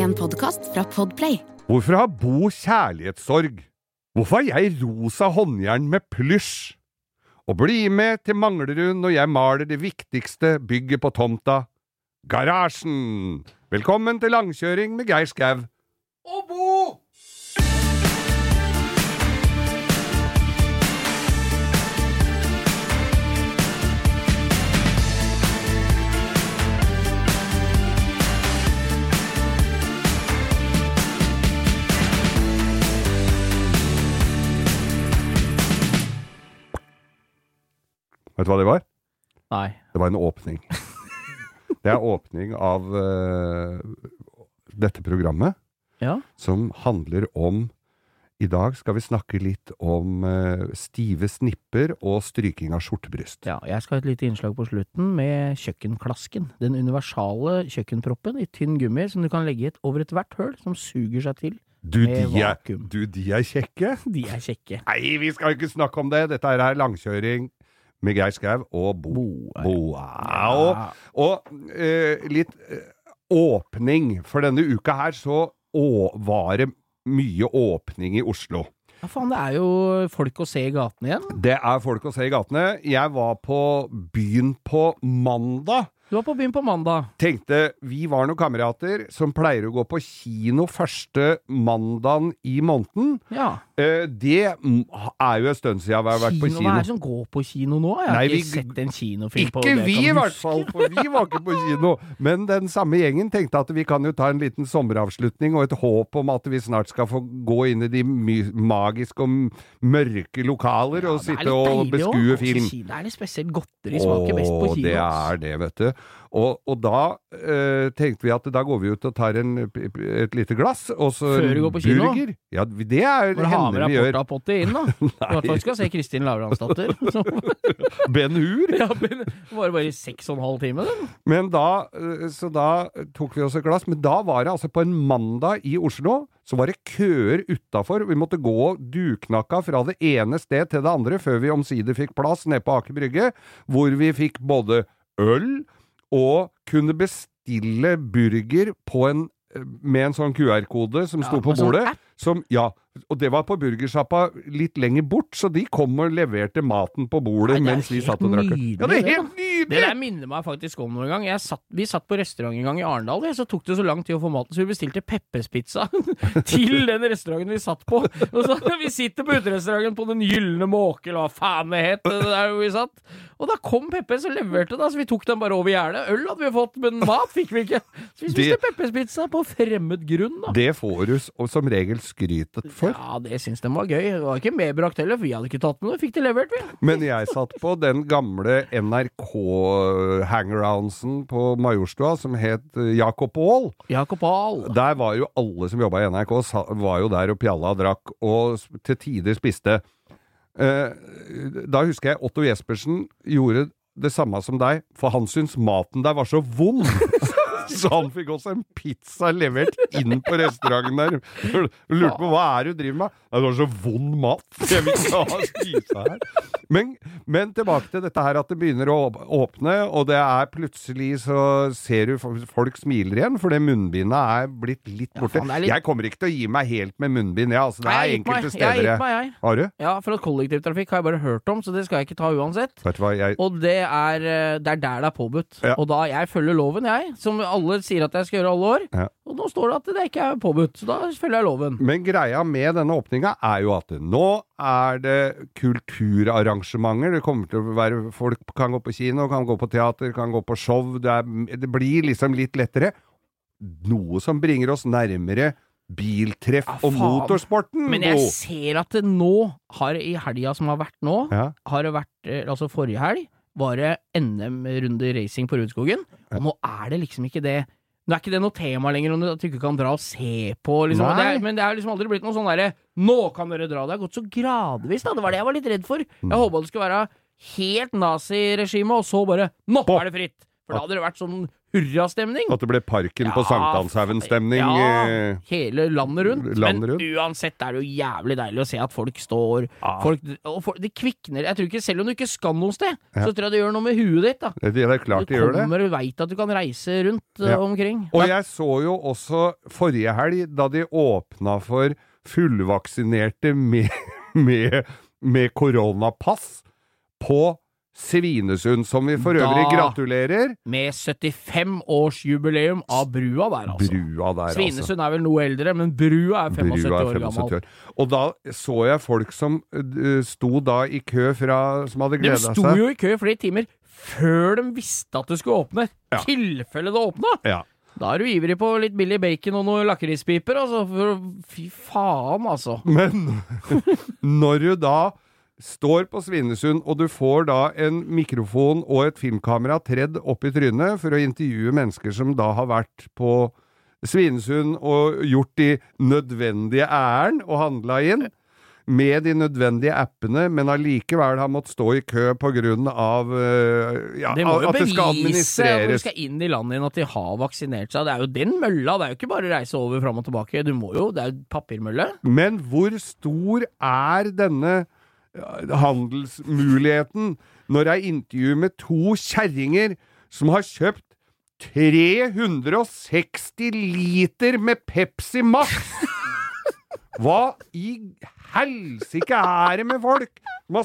En podkast fra Podplay. Hvorfor har Bo kjærlighetssorg? Hvorfor har jeg rosa håndjern med plysj? Og bli med til Manglerud når jeg maler det viktigste bygget på tomta garasjen. Velkommen til langkjøring med Geir Skau. Og Bo! Vet du hva det var? Nei. Det var en åpning. Det er åpning av uh, dette programmet, Ja. som handler om I dag skal vi snakke litt om uh, stive snipper og stryking av skjortebryst. ja. Jeg skal ha et lite innslag på slutten med kjøkkenklasken. Den universale kjøkkenproppen i tynn gummi som du kan legge et over ethvert høl, som suger seg til. Du, Med de er, vakuum. du, de er kjekke! De er kjekke. Nei, vi skal ikke snakke om det! Dette er langkjøring med Geir Skau og Bo. Boa. Boa. Og, og eh, litt eh, åpning. For denne uka her så å, var det mye åpning i Oslo. Ja, faen, det er jo folk å se i gatene igjen. Det er folk å se i gatene. Jeg var på byen på mandag. Du var på byen på mandag. Tenkte vi var noen kamerater som pleier å gå på kino første mandagen i måneden. Ja. Eh, det er jo en stund siden jeg har vært på Kino, kino. Hva er det som går på kino nå? Jeg har Nei, ikke sett en kinofilm på Ikke vi i hvert fall, for vi var ikke på kino. Men den samme gjengen tenkte at vi kan jo ta en liten sommeravslutning og et håp om at vi snart skal få gå inn i de magiske og mørke lokaler og Ja, er sitte og beskue også. film. Det er litt spesielt godteri smaker best på kino. det er det, vet du. Og, og da eh, tenkte vi at da går vi ut og tar en, et lite glass, og så Før du går på kino? burger. Ja, det er hender du har med hender vi deg gjør. portapotti inn, da. I hvert fall skal se Kristin Lavransdatter. Ben Hur. Ja, men det bare i seks og en halv time, den. Men da, eh, så da tok vi oss et glass, men da var det altså på en mandag i Oslo, så var det køer utafor. Vi måtte gå duknakka fra det ene sted til det andre før vi omsider fikk plass nede på Aker Brygge, hvor vi fikk både øl og kunne bestille burger på en med en sånn QR-kode som sto Ja, på sånn bordet. Som, ja, og det var på burgersjappa litt lenger bort, så de kom og leverte maten på bordet Nei, mens vi satt og drakk Ja, det er helt nydelig! Det der minner meg faktisk om noen gang. Jeg satt, vi satt på restaurant en gang i Arendal, så tok det så lang tid å få maten, så vi bestilte Peppers-pizza til den restauranten vi satt på. Og så Vi sitter på uterestauranten på Den gylne måke, eller hva faen det het, der vi satt. Og da kom Peppers og leverte det, så vi tok den bare over gjerdet. Øl hadde vi fått, men mat fikk vi ikke. Så vi spiste Det- Peppers-pizza på fremmed grunn, da. Det får du som regel skrytet for. Ja, det syns de var gøy. Det var ikke medbrakt heller, for vi hadde ikke tatt med noe. Fikk det levert, vi. Men jeg satt på den gamle NRK-hangaroundsen på Majorstua som het eh, Jakob Aall. Jakob Aall. Der var jo alle som jobba i NRK, var jo der og pjalla og drakk, og til tider spiste. Eh, da husker jeg Otto Jespersen gjorde det samme som deg, for han syntes maten der var så vond. Så han fikk også en pizza levert inn på restauranten der. Lurte på hva er det du driver med? Det var så vond mat. Jeg vil ikke ha spise her. Men, men tilbake til dette her at det begynner å åpne, og det er plutselig så ser du folk smiler igjen, for det munnbindet er blitt litt Ja, borte. faen, litt- Jeg kommer ikke til å gi meg helt med munnbind, jeg. Altså, det er jeg enkelte steder meg, jeg. Har du? Ja, for at kollektivtrafikk har jeg bare hørt om, så det skal jeg ikke ta uansett. Hva, jeg Og det er, eh, det er der det er påbudt. Ja. Og da jeg følger loven, jeg, som alle sier at jeg skal gjøre alle år. Ja. Og nå står det at det ikke er påbudt, så da følger jeg loven. Men greia med denne åpninga er jo at nå er det kulturarrangementer. Det kommer til å være Folk kan gå på kino, kan gå på teater, kan gå på show. Det, er, det blir liksom litt lettere. Noe som bringer oss nærmere biltreff Ja, og motorsporten. Men jeg ser at det nå, har i helga som har vært nå, Ja. har det vært, eh, altså forrige helg, var det NM-runde racing på Rudskogen. Og nå er det liksom ikke det Nå er ikke det noe tema lenger om at du ikke kan dra og se på, liksom. Det er, men det har liksom aldri blitt noe sånn derre Nå kan dere dra! Det har gått så gradvis, da. Det var det jeg var litt redd for. Mm. Jeg håpa det skulle være helt naziregime, og så bare Nå er det fritt! For da hadde det vært sånn hurrastemning. At det ble Parken på Ja, Sankthanshaugen-stemning. Ja, eh, hele landet rundt. Landet rundt. Men uansett er det jo jævlig deilig å se at folk står Ja. folk, Og folk, det kvikner. Jeg tror ikke, Selv om du ikke skal noe sted, Ja. så tror jeg det gjør noe med huet ditt. da Det er klart Du gjør det. kommer og veit at du kan reise rundt Ja. omkring. Og jeg så jo også forrige helg, da de åpna for fullvaksinerte med, med, med koronapass på Svinesund, som vi for Da- øvrig gratulerer. Med 75-årsjubileum av brua der, altså. Brua der, altså. Svinesund er vel noe eldre, men brua er 75 Brua er år gammel. år. Og da så jeg folk som uh, sto da i kø fra Som hadde De gleda sto seg. jo i kø flere timer før de visste at det skulle åpne. Ja. Tilfelle det åpna! Ja. Da er du ivrig på litt billig bacon og noen lakrispiper, altså. For, fy faen, altså. Men når du da står på Svinesund, og du får da en mikrofon og et filmkamera tredd opp i trynet for å intervjue mennesker som da har vært på Svinesund og gjort de nødvendige ærend og handla inn, med de nødvendige appene, men allikevel har måttet stå i kø av øh, ja, det må jo at det skal bevise når du administreres. skal inn i landet igjen at de har vaksinert seg. Det er jo den mølla. Det er jo ikke bare å reise over fram og tilbake. Du må jo, Det er jo papirmølle. Men hvor stor er denne handelsmuligheten når jeg intervjuer med to kjerringer som har kjøpt 360 liter med Pepsi Max? Hva i helsike er det med folk? Man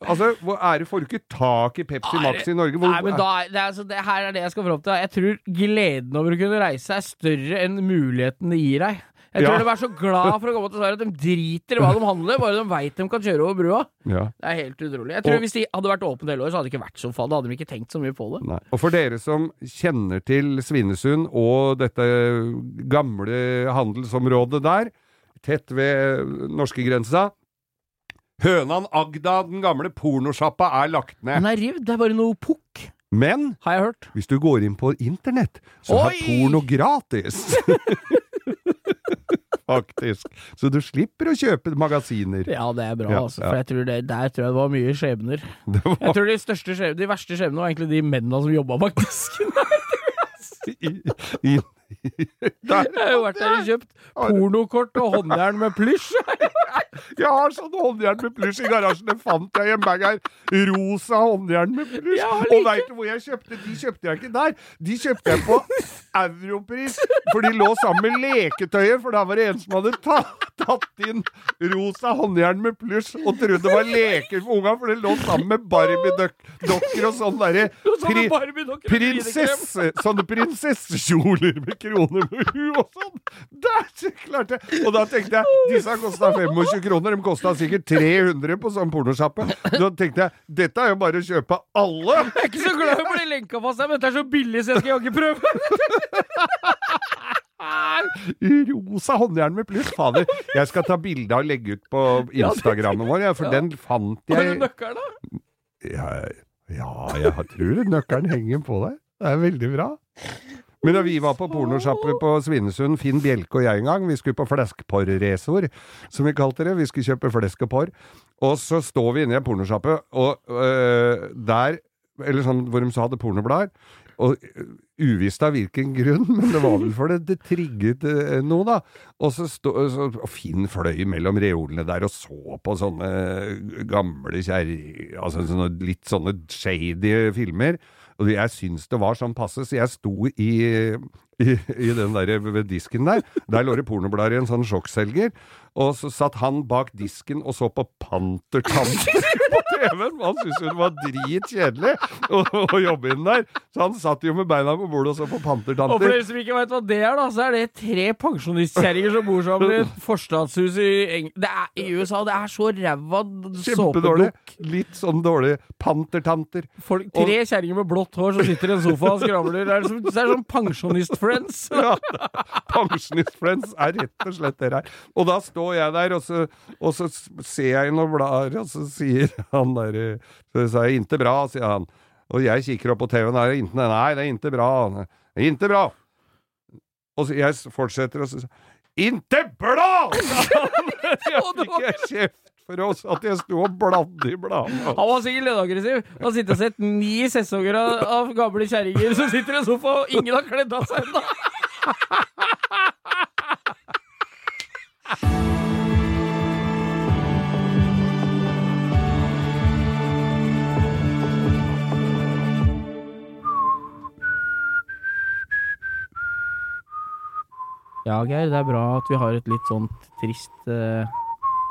Altså, er det Får du ikke tak i Pepsi Max i Norge? Hvor, Nei, men da det, er, altså, det her er det jeg skal fram til. Jeg tror gleden over å kunne reise er større enn muligheten det gir deg. Jeg tror Ja. de er så glad for å komme til Sverige at de driter i hva de handler, bare de veit de kan kjøre over brua. ja. Det er helt utrolig. Jeg tror Og- Hvis de hadde vært åpne hele året, så hadde det ikke vært så fall. Da hadde de ikke tenkt så mye på det. Nei. Og for dere som kjenner til Svinesund og dette gamle handelsområdet der, tett ved norskegrensa Hønan Agda, den gamle pornosjappa, er lagt ned. Den er rivd. Det er bare noe pukk, Men har jeg hørt. hvis du går inn på internett, så er porno gratis. Faktisk. Så du slipper å kjøpe magasiner. Ja, det er bra, Ja, altså. ja. For jeg tror det, der tror jeg det var mye skjebner. Var Jeg tror de største skjebner de verste skjebnene var egentlig de mennene som jobba bak disken. i, i, der. Jeg har jo vært der og kjøpt pornokort og håndjern med plysj. Jeg har sånn håndjern med plush i garasjen. Det fant jeg i en bag her. Rosa håndjern med plush og veit du hvor jeg kjøpte? De kjøpte jeg ikke der. De kjøpte jeg på Europris, for de lå sammen med leketøyet. For da var det en som hadde tatt, tatt inn rosa håndjern med plush, og trodde det var leker for unga, for det lå sammen med Barbie-dokker og sånn derre pri, prinsesse, sånne prinsessekjoler med kroner på huet og sånn. Der klarte jeg! Og da tenkte jeg disse har kosta 25 kroner, de kosta sikkert 300 på sånn pornosjappe. Da tenkte jeg dette er jo bare å kjøpe alle! Jeg er ikke så glad i å bli lenka fast her, men dette er så billig, så jeg skal jaggu prøve. Rosa håndjern med pluss. Fader, jeg skal ta bilde og legge ut på Instagrammen vår, for den fant Har du jeg nøkkelen, da? Ja, ja, jeg tror nøkkelen henger på deg. Det er veldig bra. Men da vi var på pornosjappe på Svinesund, Finn Bjelke og jeg en gang, vi skulle på fleskporresor, som vi kalte det. Vi skulle kjøpe flesk og porr. Og så står vi inne i en og øh, der Eller sånn hvor de så hadde pornoblader. Og øh, uvisst av hvilken grunn, men det var vel for det, det trigget øh, noe, da. Og så stå, så, og Finn fløy mellom reolene der og så på sånne gamle kjerri... Altså sånne, litt sånne shady filmer. Og jeg syns det var sånn passe, så jeg sto i, i, i den der ved disken der. Der lå det pornoblader i en sånn sjokkselger. Og så satt han bak disken og så på Pantertanter på TV-en. Han syntes jo det var dritkjedelig å, å jobbe inn der. Så han satt jo med beina på bordet og så på Pantertanter. Og for dere som ikke vet hva det er, da, så er det tre pensjonistkjerringer som bor sammen i et forstadshus i, er, i USA. Det er så ræva såpedukk. Litt sånn dårlig. Pantertanter. Folk- Tre kjerringer med blått hår som sitter i en sofa og skravler. Det er, som, det er sånn pensjonist-friends. Ja, Pensjonist-friends er rett og slett det her. Og da står jeg der, og så, og så ser jeg i noen blader, og så sier han der Så sa jeg 'inte bra', sier han. Og jeg kikker opp på TV-en der, inte, nei, det er inte bra. Inte bra. Og så jeg fortsetter, og så sier 'Inte bra!' Jeg Og fikk jeg kjeft for oss at jeg sto og bladde i bladene. Han var sikkert lønnaggressiv. Han har sittet og sett ni sesonger av, av gamle kjerringer som sitter i en sofa, og ingen har kledd av seg ennå! Ja, Geir, det er bra at vi har et litt sånt trist eh,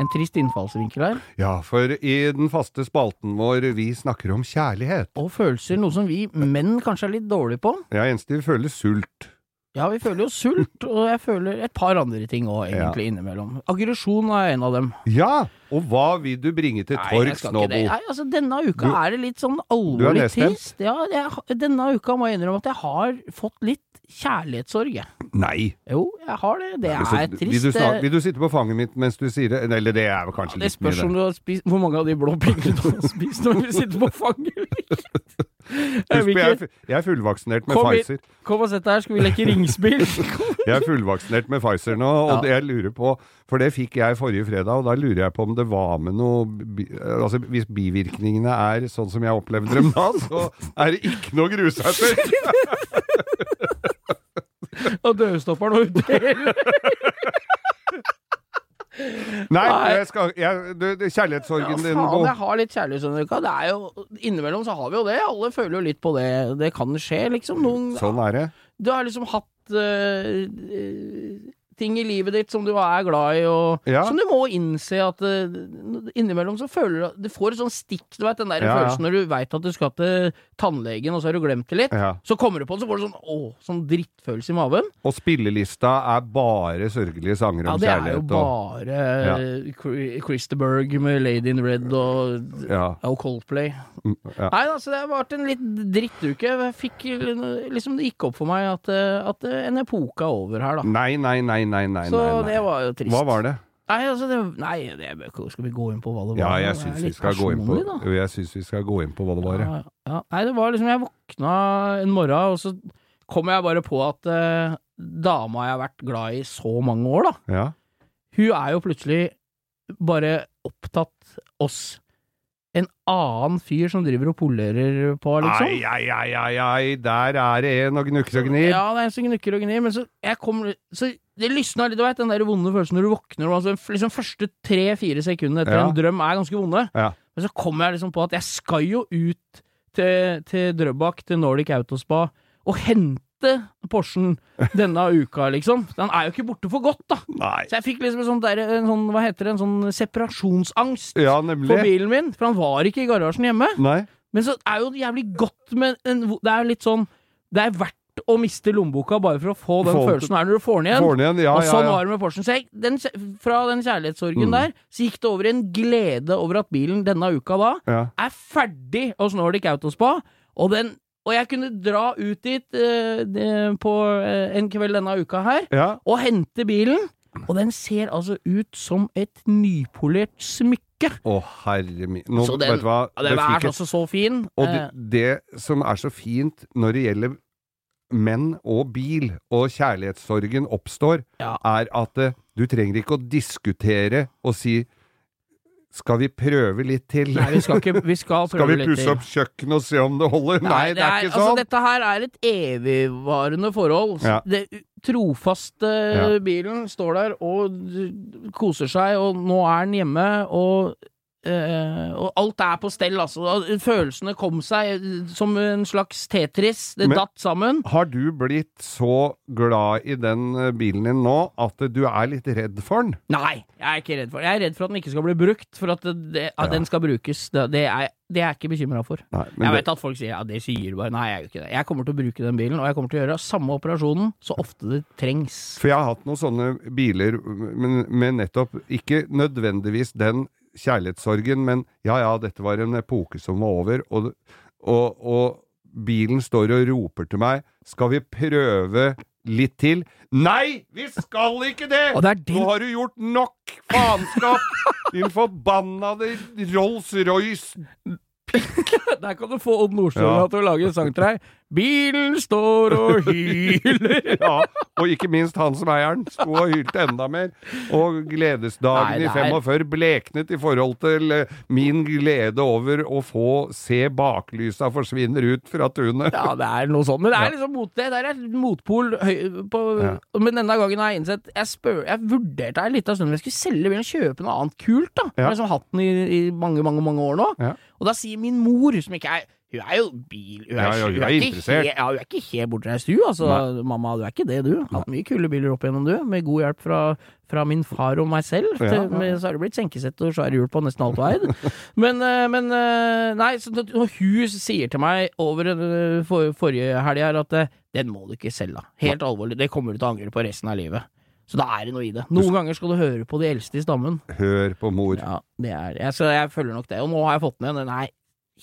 En trist innfallsvinkel her. Ja, for i den faste spalten vår vi snakker om kjærlighet. Og følelser, noe som vi menn kanskje er litt dårlige på. Ja, eneste vi føler sult. Ja, vi føler jo sult, og jeg føler et par andre ting òg, egentlig, innimellom. Aggresjon er en av dem. Ja! Og hva vil du bringe til torgs nå. Bo? Nei, altså, denne uka Du- er det litt sånn alvorlig trist. Ja, jeg, denne uka må jeg innrømme at jeg har fått litt kjærlighetssorg. jeg. Nei! Jo, jeg har det. Det er vil, trist. du snak, vil du sitte på fanget mitt mens du sier det? Eller det er vel kanskje ja, litt mye, spørs om du har spist Hvor mange av de blå pillene du har spist når du sitter på fanget mitt. Jeg Husk jeg, jeg er fullvaksinert med Kom Pfizer. Kom og sett deg her, skal vi leke ringspill? Jeg er fullvaksinert med Pfizer nå, og Ja. det jeg lurer på For det fikk jeg forrige fredag, og da lurer jeg på om det var med noe Altså, hvis bivirkningene er sånn som jeg opplevde dem da, så er det ikke noe å grue seg til. Og dørstopperen og utdeler. Nei, jeg skal jeg, du, det, Kjærlighetssorgen din, faen, Bo. jeg har litt kjærlighetssorgen. Det er jo, innimellom så har vi jo det. Alle føler jo litt på det. Det kan skje, liksom. Noen, Sånn er det. Du har liksom hatt øh, ting i livet ditt som du er glad i, og Ja. som du må innse at uh, innimellom så føler du Du får et sånn stikk, du vet den der Ja, følelsen når du veit at du skal til tannlegen, og så har du glemt det litt. Ja. Så kommer du på det, så får du sånn åh, sånn drittfølelse i maven. Og spillelista er bare sørgelige sanger om kjærlighet. Ja, det er jo bare Ja. Christerberg med Lady in Red og, og, og Coldplay. mm. Nei, altså det har vært en litt drittuke. Jeg fikk liksom Det gikk opp for meg at, eh, at en epoke er over her, da. Nei, nei, nei, nei, nei. Så nei, det var jo trist. Hva var det? Nei, altså det, nei det, skal vi gå inn på hva det var? Ja, jeg syns vi vi skal gå inn på hva det var, ja. Ja. Nei, det var liksom Jeg våkna en morgen, og så kom jeg bare på at eh, dama jeg har vært glad i så mange år, da, ja. hun er jo plutselig bare opptatt oss. En annen fyr som driver og polerer på, liksom. Ai, ai, ai, ai, ai, der er det en og gnukker og gnir. Ja, det er en som gnukker og gnir, men så jeg kom Så det lysna litt, du veit, den der vonde følelsen når du våkner, altså, liksom første tre-fire sekundene etter Ja. en drøm er ganske vonde. Ja. Men så kommer jeg liksom på at jeg skal jo ut til, til Drøbak, til Nordic Autospa, og hente Porschen denne uka, liksom. Den er jo ikke borte for godt, da. Nei. Så jeg fikk liksom en sånn, der, en sånn hva heter det, en sånn separasjonsangst Ja, for bilen min, for han var ikke i garasjen hjemme. Nei. Men så er jo jævlig godt med en Det er litt sånn Det er verdt å miste lommeboka bare for å få den Folk. følelsen her når du får den igjen. Får den igjen, ja, og sånn ja. var det med Porschen. Så jeg, den, fra den kjærlighetssorgen Mm. der, så gikk det over en glede over at bilen denne uka da ja. er ferdig hos Nordic Autospa, og den og jeg kunne dra ut dit eh, det- på eh, en kveld denne uka her, ja. og hente bilen. Og den ser altså ut som et nypolert smykke. Å, herre min Nå, Så den- vet du hva? Ja, den er altså så fin. Og Eh, det, det som er så fint når det gjelder menn og bil, og kjærlighetssorgen oppstår, Ja. er at eh, du trenger ikke å diskutere og si skal vi prøve litt til? Nei, vi skal ikke Vi skal Skal vi pusse opp kjøkkenet og se om det holder? Nei, det er ikke altså, sånn! Dette her er et evigvarende forhold. Ja. Det trofaste Ja. bilen står der og koser seg, og nå er den hjemme, og eh, og alt er på stell, altså. Følelsene kom seg eh, som en slags Tetris. Det Men- datt sammen. Har du blitt så glad i den eh, bilen din nå at du er litt redd for den? Nei, jeg er ikke redd for den. Jeg er redd for at den ikke skal bli brukt, for at det, at Ja. den skal brukes. Det, det, er, det er jeg ikke bekymra for. Nei, jeg Jeg det- vet at folk sier ja, det sier du bare. Nei, jeg gjør ikke det. Jeg kommer til å bruke den bilen, og jeg kommer til å gjøre samme operasjonen så ofte det trengs. For jeg har hatt noen sånne biler men, med nettopp ikke nødvendigvis den kjærlighetssorgen, men ja ja, dette var en epoke som var over, og, og, og bilen står og roper til meg skal vi prøve litt til? Nei, vi skal ikke det! Og det din- Nå har du gjort nok faenskap! Din forbannede Rolls-Royce Der kan du få Odd Nordstoga Ja. til å lage en sang til deg. Bilen står og hyler. Ja, og ikke minst han som eier den, sto og hylte enda mer. Og gledesdagen Nei, i det er- 45 bleknet i forhold til eh, min glede over å få se baklysa forsvinner ut fra tunet. Ja, det er noe sånt. Men det er liksom mot det. Der er motpol høy, på, Ja. Men denne gangen har jeg innsett Jeg, spør, jeg vurderte en liten stund om jeg skulle selge bilen og kjøpe noe annet kult. da Jeg har liksom hatt den i, i mange, mange mange år nå. Ja. Og da sier min mor, som ikke er Hun er jo bil... Hun er, Ja, ja, hun er ikke interessert. he- ja, hun er ikke helt bortreist, du. Altså, mamma, du er ikke det, du. Hatt mye kule biler opp igjennom, du. Med god hjelp fra, fra min far og meg selv. Til, ja. med, så har det blitt senkesett og svære hjul på nesten alt du eid. Men, eh, men eh, Nei, så når hun sier til meg over eh, for, forrige helg her at den må du ikke selge. Helt alvorlig. Det kommer du til å angre på resten av livet. Så da er det noe i det. Noen ganger skal du høre på de eldste i stammen. Hør på mor. Ja, det er jeg, Så jeg følger nok det. Og nå har jeg fått den igjen. Den er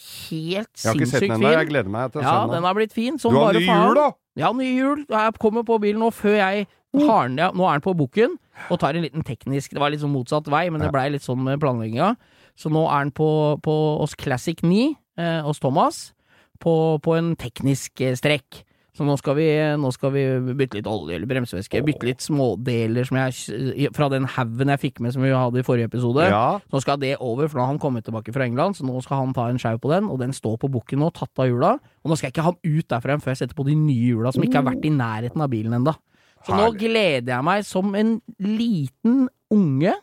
helt Jeg har ikke sett sinnssykt den ennå, jeg gleder meg til å Ja, se den den. har blitt fin. Som Du har ny jul, da! Ja, ny hjul. Jeg kommer på bilen nå før jeg har den. Ja, nå er den på bukken og tar en liten teknisk Det var litt sånn motsatt vei, men det blei litt sånn med planlegginga. Så nå er den på, på hos Classic 9 eh, hos Thomas på, på en teknisk eh, strekk. Så nå skal, vi, nå skal vi bytte litt olje eller bremsevæske. Bytte litt smådeler som jeg, fra den haugen jeg fikk med som vi hadde i forrige episode. Ja, Nå skal det over, for nå har han kommet tilbake fra England, så nå skal han ta en sjau på den, og den står på bukken nå, tatt av hjula. Og nå skal jeg ikke ha den ut derfra før jeg setter på de nye hjula, som ikke har vært i nærheten av bilen enda. Så nå gleder jeg meg som en liten unge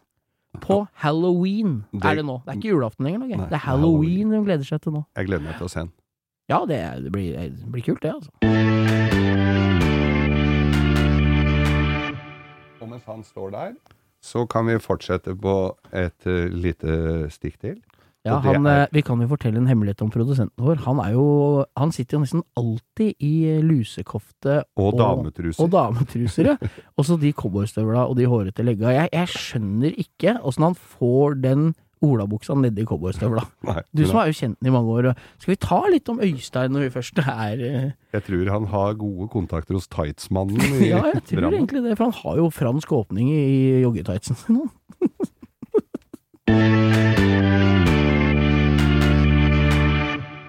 på halloween, Det- er det nå. Det er ikke julaften lenger, Nei, det er halloween hun gleder seg til nå. jeg gleder meg til å se den. Ja, det, det, blir, det blir kult, det, altså. Og mens han står der, så kan vi fortsette på et uh, lite stikk til. Ja, han, er- eh, Vi kan jo fortelle en hemmelighet om produsenten vår. Han er jo Han sitter jo nesten alltid i lusekofte Og dametruser. Og dametruser, ja. Og så de cowboystøvla og de hårete legga. Jeg, jeg skjønner ikke åssen han får den olabuksa nedi cowboystøvla. Du som har jo kjent den i mange år. Skal vi ta litt om Øystein når vi først er eh, Jeg tror han har gode kontakter hos Tightsmannen i Ja, jeg tror Drammen. egentlig det, for han har jo fransk åpning i joggetightsen sin nå.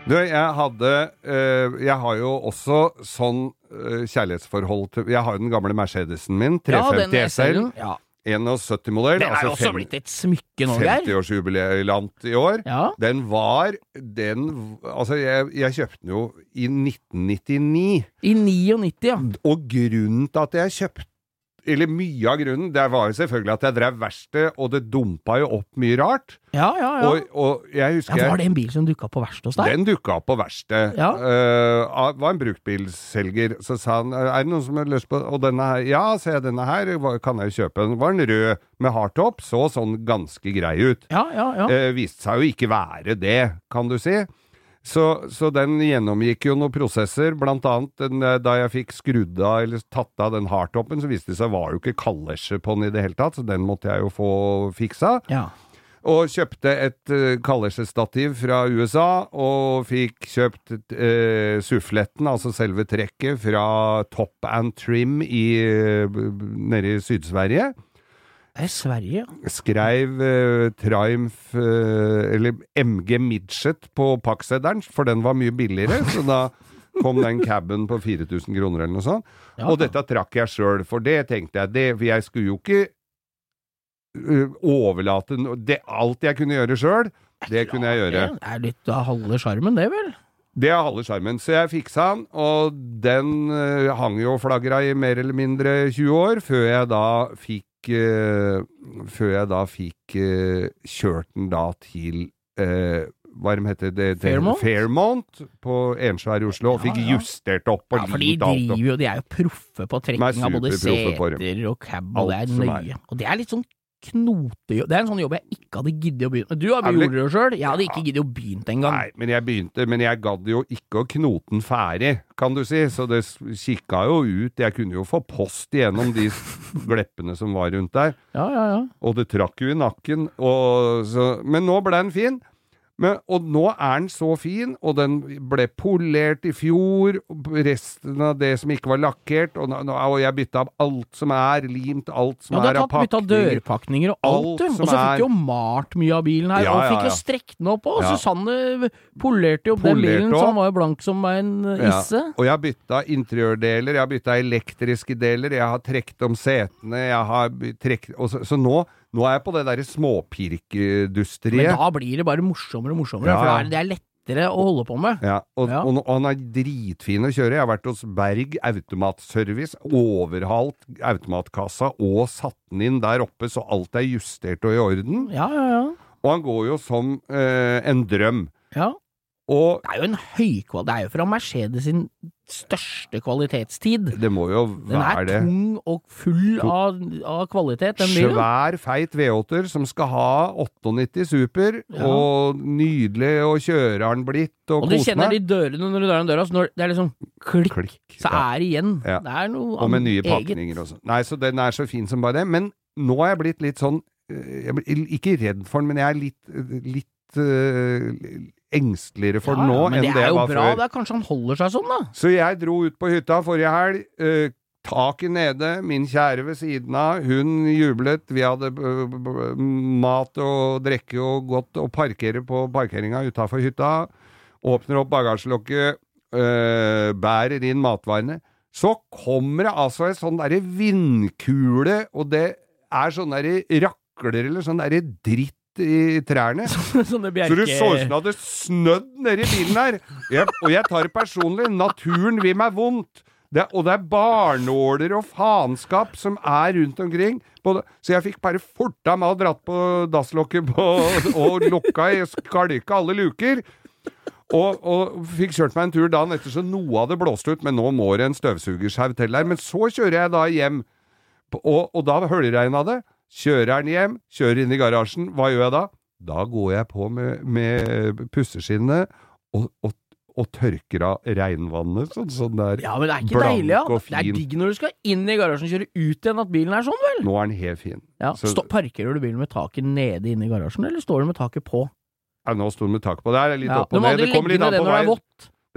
Du, jeg hadde øh, Jeg har jo også sånn øh, kjærlighetsforhold til Jeg har jo den gamle Mercedesen min, 350 SL, Ja, 71-modell. den er jo også blitt et smykke nå, Geir. 50-årsjubilant i år. Ja. Den var Den Altså, jeg, jeg kjøpte den jo i 1999. I 99, ja. Og grunnen til at jeg kjøpte Eller mye av grunnen, det var jo selvfølgelig at jeg drev verksted, og det dumpa jo opp mye rart. Ja, ja, ja. Og, og jeg husker ja var det en bil som dukka på verkstedet hos deg? Den dukka opp på verksted. Ja. Av- var en bruktbilselger. Så sa han er det noen som har lyst på Og denne her Ja, ser jeg denne her, kan jeg kjøpe. Den var den rød med hardtop, så sånn ganske grei ut. Ja, ja, ja. Uh, viste seg jo ikke være det, kan du si. Så, så den gjennomgikk jo noen prosesser, blant annet den, eh, da jeg fikk skrudd av eller tatt av den hardtoppen, så viste det seg var jo ikke kalesje på den i det hele tatt, så den måtte jeg jo få fiksa. ja. Og kjøpte et uh, kalesjestativ fra USA, og fikk kjøpt uh, suffletten, altså selve trekket, fra Top and Trim i, b- nede i Syd-Sverige. Er Sverige, ja. Skreiv uh, Triumph, eh, eller MG Midget på pakkseddelen, for den var mye billigere, så da kom den caben på 4000 kroner eller noe sånt. Ja. Og dette trakk jeg sjøl, for det tenkte jeg, det, for jeg skulle jo ikke uh, overlate det, Alt jeg kunne gjøre sjøl, det kunne jeg gjøre. Det er litt av halve sjarmen, det, vel? Det er halve sjarmen. Så jeg fiksa den, og den uh, hang jo og flagra i mer eller mindre 20 år, før jeg da fikk Før jeg da fikk uh, kjørt den da til uh, hva de heter det, Fairmont? Fairmont på Ensvær i Oslo, og fikk ja. justert opp og Ja, for de driver jo De er jo proffe på trekking av både seter og cab, og det er nøye. Og det er litt sånn knotejobb. Det er en sånn jobb jeg ikke hadde giddet å begynne med. Du har gjort det sjøl. Jeg hadde ikke giddet å begynne engang. Nei, men jeg begynte, men jeg gadd jo ikke å knote den ferdig, kan du si, så det kikka jo ut. Jeg kunne jo få post igjennom de gleppene som var rundt der. Ja, ja, ja. Og det trakk jo i nakken. Og så, men nå ble den fin. Men, og nå er den så fin, og den ble polert i fjor. Resten av det som ikke var lakkert, og, og jeg bytta av alt som er limt, alt som Ja, du er har av tatt bytta dørpakninger og alt, Alt du. Og så fikk du jo malt mye av bilen her, Ja, og ja, fikk jo strekt den opp òg. Ja. Polerte Susanne polerte jo opp den bilen, opp. som var jo blank som en eh, Ja, isse. Og jeg har bytta interiørdeler, jeg har bytta elektriske deler, jeg har trukket om setene, jeg har trekt, så, så nå, nå er jeg på det derre Men da blir det bare morsommere og morsommere, Ja, for det er, det er lettere å holde på med. Ja, og, Ja. Og, og han er dritfin å kjøre. Jeg har vært hos Berg Automatservice, overhalt automatkassa og satt den inn der oppe så alt er justert og i orden. Ja, ja, ja. Og han går jo som eh, en drøm. ja. Og Det er jo en høykval... Det er jo fra Mercedes sin største kvalitetstid. det må jo være det. Den er tung og full av, av kvalitet, den bilen. Svær, feit V8-er som skal ha 98 super, Ja. og nydelig å kjøre har den blitt, og, Og du kjenner de dørene når du drar den døra, så når det er liksom klikk, Klikk. så ja. er det igjen. Ja. Det er noe eget. Og med nye pakninger og sånn. Nei, så den er så fin som bare det. Men nå er jeg blitt litt sånn eh, jeg blir Ikke redd for den, men jeg er litt, litt eh, engsteligere for Ja, nå men enn det det er jeg jo var bra. før. Det er kanskje han holder seg sånn, da. Så jeg dro ut på hytta forrige helg. Uh, Taket nede, min kjære ved siden av, hun jublet. Vi hadde mat og drikke og godt å parkere på parkeringa utafor hytta. Åpner opp bagasjelokket, øh, bærer inn matvarene. Så kommer det altså en sånn derre vindkule, og det er sånn derre rakler eller sånn derre dritt i trærne. Sånne Så du så ut som det hadde snødd nedi bilen her. Jeg, og jeg tar det personlig. Naturen vil meg vondt. Det, og det er barnåler og faenskap som er rundt omkring. Både, så jeg fikk bare forta meg og dratt på dasslokket på, og lukka i skalka alle luker. Og, og fikk kjørt meg en tur dagen etter, så noe hadde blåst ut, men nå må det en støvsugersau til der. Men så kjører jeg da hjem, og, og da høljregna det. Kjører den hjem, kjører inn i garasjen. Hva gjør jeg da? Da går jeg på med, med pusseskinnet og, og, og tørker av regnvannet, sånn sånn der. Ja, men det er ikke deilig, ja. og Det er digg når du skal inn i garasjen og kjøre ut igjen at bilen er sånn, vel? Nå er den helt fin. Ja. Så- Stå, parkerer du bilen med taket nede inne i garasjen, eller står du med taket på? Ja, nå sto den med taket på. Det er litt Ja, opp og ned. Det kommer litt an det på når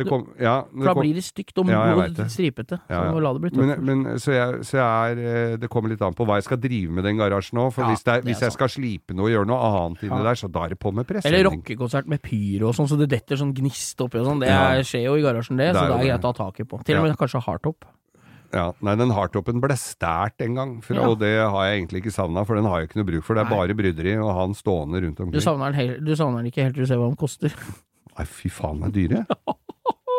kom, ja, for da kom, blir det stygt og, Ja, det. stripete. Så Ja, ja. du la det bli men, tørt. men, så jeg, så jeg er, eh, det kommer litt an på hva jeg skal drive med den garasjen nå. For hvis, det er, hvis jeg sant. skal slipe noe og gjøre noe annet inni der, så da er det på med Eller rockekonsert med pyro og sånn, så det detter sånn gnist oppi og sånn. Det er- skjer jo i garasjen, det, Det så da det er greit å ha taket på. Til og med kanskje hardtop. Ja, nei, den hardtoppen ble stært en gang, for, Ja. og det har jeg egentlig ikke savna, for den har jeg ikke noe bruk for. Det er Nei. bare bryderi og han stående rundt Du omkring. savner den, hel- du savner den ikke helt til du ser hva den koster. Nei, fy faen, den er dyre.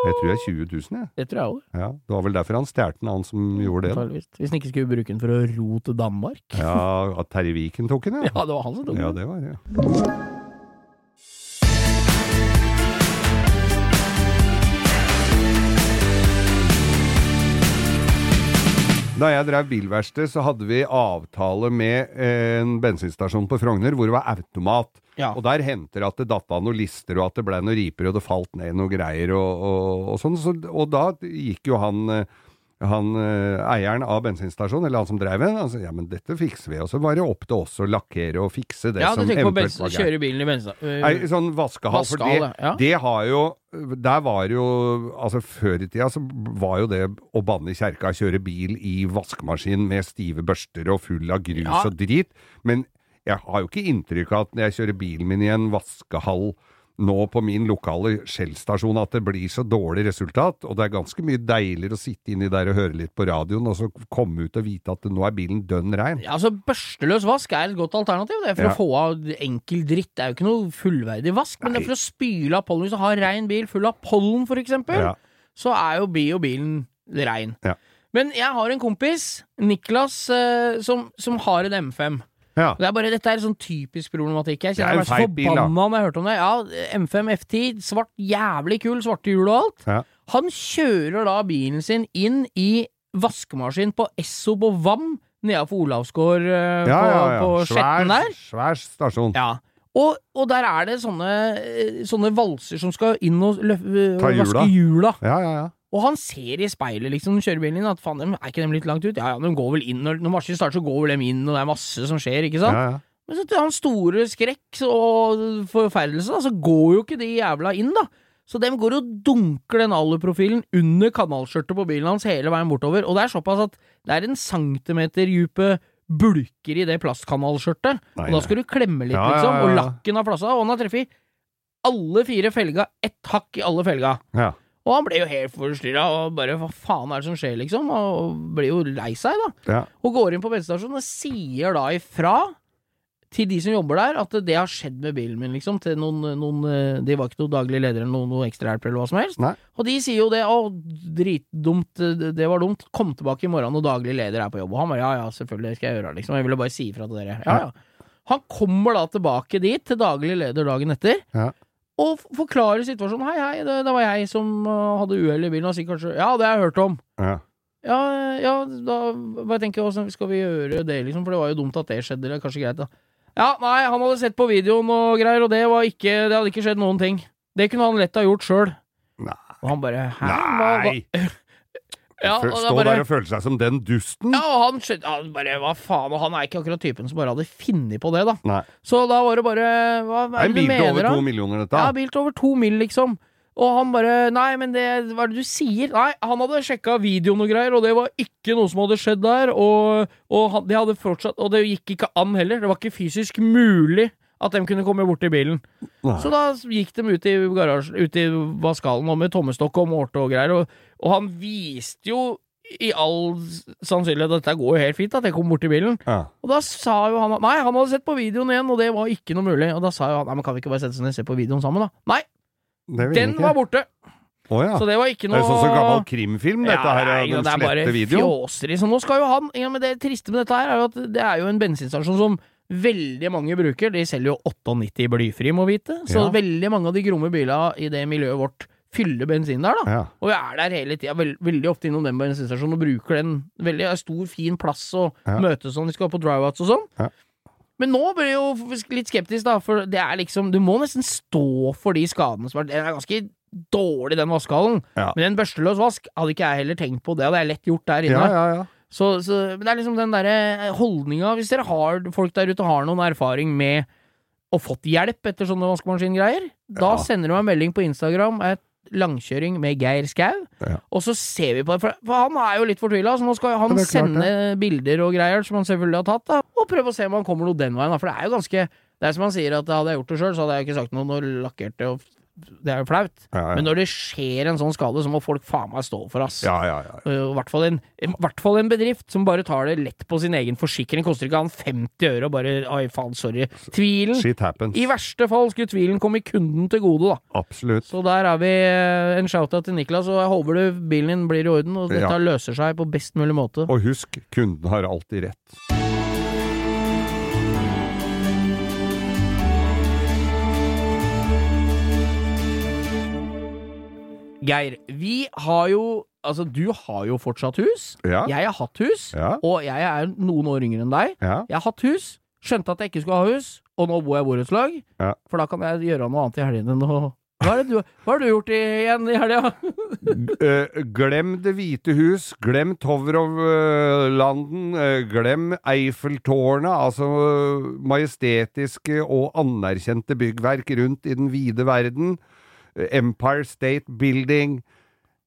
Jeg tror jeg er 20 000, jeg. Det tror jeg òg. Ja, det var vel derfor han stjal den, han som gjorde det. Hvis han ikke skulle bruke den for å ro til Danmark. Ja, at Terje Viken tok den, Ja, Ja, det var han som tok Ja, det var det. Da jeg drev bilverksted, så hadde vi avtale med en bensinstasjon på Frogner hvor det var automat. Ja. Og der henter at det datt av noen lister, og at det ble noen riper, og det falt ned noen greier, og, og, og sånn. Så, og da gikk jo han eh, han eh, eieren av bensinstasjonen, eller han som drev den, sa ja, men dette fikser vi. Og så var det opp til oss å lakkere og fikse det Ja, som eventuelt var gærent. kjøre bilen i bensin... øh, Nei, sånn vaskehall, for det, ja. det har jo Der var jo Altså, før i tida så var jo det å banne i kjerka, kjøre bil i vaskemaskin med stive børster og full av grus Ja. og drit. Men jeg har jo ikke inntrykk av at når jeg kjører bilen min i en vaskehall nå på min lokale Shell-stasjon at det blir så dårlig resultat, og det er ganske mye deiligere å sitte inni der og høre litt på radioen, og så komme ut og vite at nå er bilen dønn rein. Ja, altså Børsteløs vask er et godt alternativ. Det er for Ja. å få av enkel dritt. Det er jo ikke noe fullverdig vask, men det er for å spyle av pollen. Hvis du har rein bil full av pollen, for eksempel, Ja. så er jo bio bilen rein. Ja. Men jeg har en kompis, Niklas, eh, som, som har en M5. Ja. Det er bare, dette er sånn typisk problematikk. Jeg er kjenner meg så forbanna når jeg hørte om det. Ja, M5 F10, svart, jævlig kul, svarte hjul og alt. Ja. Han kjører da bilen sin inn i vaskemaskin på Esso på Vam, nedafor Olavsgård uh, Ja, på, ja, ja. på Skjetten der. svær stasjon. Ja. Og, og der er det sånne, eh, sånne valser som skal inn og løf, vaske hjula. Ja, ja, ja. Og han ser i speilet, liksom, når han kjører bilen inn, at faen, er ikke dem litt langt ut? Ja ja, de går vel inn, når, når maskinen starter, så går vel dem inn, og det er masse som skjer, ikke sant? ja, ja. Men så til hans store skrekk og forferdelse, da, så går jo ikke de jævla inn, da. Så dem går og dunker den aluprofilen under kanalskjørtet på bilen hans hele veien bortover. Og det er såpass at det er en centimeter dype bulker i det plastkanalskjørtet. Og da skal du klemme litt, Ja, liksom. Og lakken har flassa, og han har treffet alle fire felga, ett hakk i alle felga. Ja. Og han ble jo helt forstyrra og bare hva faen er det som skjer, liksom? Og ble jo lei seg, da. Ja. Og går inn på bensinstasjonen og sier da ifra til de som jobber der, at det har skjedd med bilen min, liksom. Til noen, noen eh, De var ikke noen daglig leder eller noen, noen ekstrahjelp eller hva som helst. Nei. Og de sier jo det, å, dritdumt, det var dumt, kom tilbake i morgen når daglig leder er på jobb. Og han bare ja ja, selvfølgelig, det skal jeg gjøre, liksom. Jeg ville bare si ifra til dere. Ja ja. Han kommer da tilbake dit, til daglig leder dagen etter. Ja. Og forklare situasjonen. Hei, hei, det, det var jeg som uh, hadde uhell i bilen. Og sier kanskje Ja, det har jeg hørt om. Ja. Ja, ja, da bare tenker hvordan skal vi gjøre det, liksom? For det var jo dumt at det skjedde. Det er kanskje greit, da. Ja, nei, han hadde sett på videoen og greier, og det var ikke Det hadde ikke skjedd noen ting. Det kunne han lett ha gjort sjøl. Nei. Og han bare Hæ? Hva, hva? Ja, Stå bare, der og føle seg som den dusten? ja, og han, han bare Hva faen? Og han er ikke akkurat typen som bare hadde funnet på det, da. Nei. Så da var det bare Hva Det er er en det du bil til over da? to millioner, dette. Ja, bil til over to mill., liksom. Og han bare Nei, men det Hva er det du sier? Nei, han hadde sjekka videoen og greier, og det var ikke noe som hadde skjedd der. Og, og han, de hadde fortsatt Og det gikk ikke an heller. Det var ikke fysisk mulig at de kunne komme bort til bilen. Nei. Så da gikk de ut i garasjen, ut i Vaskalen og med tommestokk og målte og greier, og, og han viste jo i all sannsynlighet dette går jo helt fint, at jeg kom bort til bilen. Ja. Og da sa jo han at nei, han hadde sett på videoen igjen, og det var ikke noe mulig. Og da sa jo han nei, men kan vi ikke bare sette oss ned og se på videoen sammen, da? Nei, den ikke. var borte. Oh, ja. Så det var ikke noe Det er sånn som gammel krimfilm, dette Ja, her, nei, den det er bare slette videoen. fjåseri. Så nå skal jo han ja, men Det triste med dette her er jo at det er jo en bensinstasjon som veldig mange bruker. De selger jo 98 blyfri, må vite. Så Ja. veldig mange av de gromme bilene i det miljøet vårt fyller bensin der, da. Ja. Og vi er der hele tida, veld, veldig ofte innom den bensinstasjonen og bruker den. Veldig stor, fin plass å Ja. møtes sånn. Vi skal på drive-outs og sånn. Ja. Men nå blir jeg jo litt skeptisk, da, for det er liksom Du må nesten stå for de skadene som er Den er ganske dårlig, den vaskehallen. Men en børsteløs vask hadde ikke jeg heller tenkt på. Det hadde jeg lett gjort der inne. ja, ja, ja. Så, så det er liksom den derre holdninga Hvis dere har folk der ute har noen erfaring med og fått hjelp etter sånne vaskemaskingreier, da sender du meg en melding på Instagram. Et langkjøring med Geir Skau. Ja. Og så ser vi på det, for, han er jo litt fortvila, så nå skal han Ja, klart sende bilder og greier som han selvfølgelig har tatt, da, og prøve å se om han kommer noe den veien, da. For det er jo ganske Det er som han sier, at hadde jeg gjort det sjøl, så hadde jeg ikke sagt noe når lakkerte og Det er jo flaut. Ja, ja. Men når det skjer en sånn skade, så må folk faen meg stå for, ass. ja, ja, ja. Uh, I hvert fall en, hvert fall en bedrift som bare tar det lett på sin egen forsikring. Koster ikke han 50 øre og bare Oi, faen, sorry. Tvilen Shit happens. I verste fall skulle tvilen komme kunden til gode, da. Absolutt. Så der er vi eh, en shout-out til Niklas, og jeg håper du bilen din blir i orden, og dette løser seg på best mulig måte. Og husk, kunden har alltid rett. Geir, vi har jo Altså, du har jo fortsatt hus. Ja. Jeg har hatt hus, Ja. og jeg er noen år yngre enn deg. Ja. Jeg har hatt hus, skjønte at jeg ikke skulle ha hus, og nå bor jeg i borettslag. For da kan jeg gjøre noe annet i helgene enn å hva, du, hva har du gjort i, igjen i helga? Eh, glem Det hvite hus, glem Tovrovlanden eh, glem Eiffeltårnet, altså eh, majestetiske og anerkjente byggverk rundt i den vide verden. Empire State Building.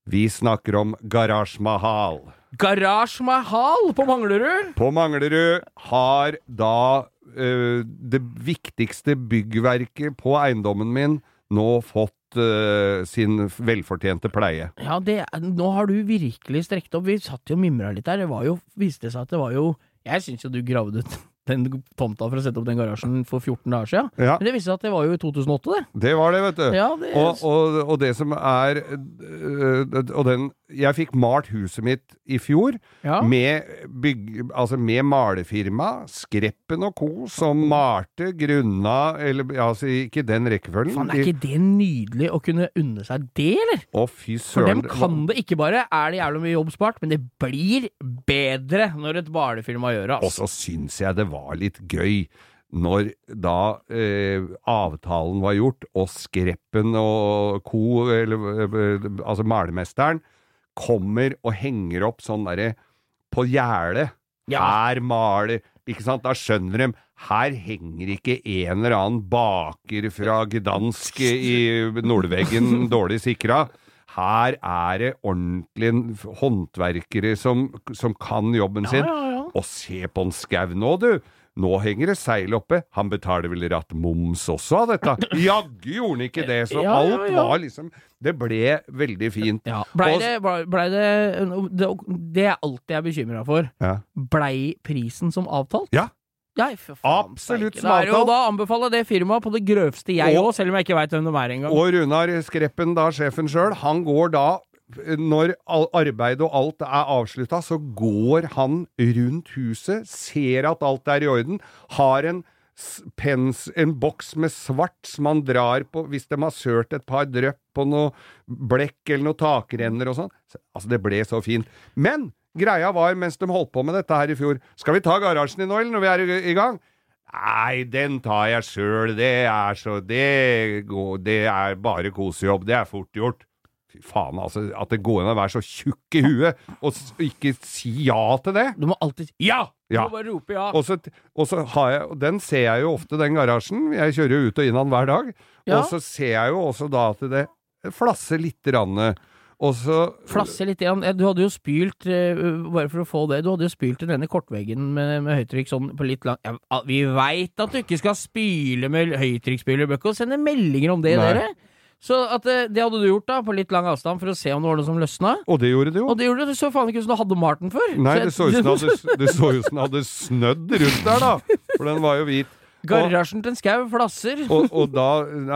Vi snakker om Garasje Mahal. Garasje Mahal på Manglerud! På Manglerud har da uh, det viktigste byggverket på eiendommen min nå fått eh, sin velfortjente pleie. Ja, det, nå har du virkelig strekt opp. Vi satt jo og mimra litt der. Det var jo, viste seg at det var jo Jeg syns jo du gravde ut den tomta for å sette opp den garasjen for 14 dager siden. Ja, Men det viste seg at det var jo i 2008, det. det var det, vet du. Ja, det Og, og, og det som er øh, Og den Jeg fikk malt huset mitt i fjor ja. med, bygge, altså med malefirma, Skreppen og co., som malte, grunna Eller altså ikke den rekkefølgen. Faen, er ikke det nydelig å kunne unne seg det, eller? Å, fy For dem kan det ikke bare er det jævlig mye jobb spart, men det blir bedre når et malefirma gjør det. Og så syns jeg det var litt gøy når da eh, avtalen var gjort, og Skreppen og co., eller eh, altså malermesteren, kommer og henger opp sånn derre på gjerdet. Ja. Her maler ikke sant? Da skjønner de her henger ikke en eller annen baker fra Gdansk i nordveggen dårlig sikra. Her er det ordentlige håndverkere som, som kan jobben sin. ja, ja. Og se på en skau nå, du! Nå henger det seil oppe. Han betaler vel ratt moms også av dette? Jaggu gjorde han ikke det, så Ja, ja, alt ja. var liksom Det ble veldig fint. Ja. Blei det, blei- det, det Det er alt jeg er bekymra for. Ja. Blei prisen som avtalt? Ja. Nei, for faen Absolutt som avtalt. Da anbefaler det firmaet på det grøvste jeg Og- òg, selv om jeg ikke veit hvem de er engang. Og Runar Skreppen, da sjefen sjøl, han går da når arbeid og alt er avslutta, så går han rundt huset, ser at alt er i orden, har en pens, en boks med svart som han drar på hvis de har sølt et par drypp på noe blekk eller noe takrenner og sånn. Altså, det ble så fint. Men greia var, mens de holdt på med dette her i fjor, skal vi ta garasjen din nå, eller når vi er i gang? Nei, den tar jeg sjøl, det er så Det går Det er bare kosejobb, det er fort gjort. Fy faen, altså, at det går an å være så tjukk i huet og ikke si ja til det. Du må alltid Ja! Ja. må bare rope ja. Og så, og så har jeg og Den ser jeg jo ofte, den garasjen. Jeg kjører jo ut og inn den hver dag. Ja. Og så ser jeg jo også da at det flasser lite grann. Og så Flasse litt igjen. Du hadde jo spylt, eh, bare for å få det, du hadde jo spylt den denne kortveggen med, med høytrykk sånn på litt lang Vi veit at du ikke skal spyle med høytrykksspyler, bør ikke sende meldinger om det, Nei. dere. Så det, det hadde du gjort, da, på litt lang avstand, for å se om det var noe som løsna. Og det gjorde det jo. Og det gjorde det. Det så faen ikke ut som du hadde Marten før. Nei, det så ut som det hadde, snødd rundt der, da. For den var jo hvit. Garasjen til en skau flasser. Og, og da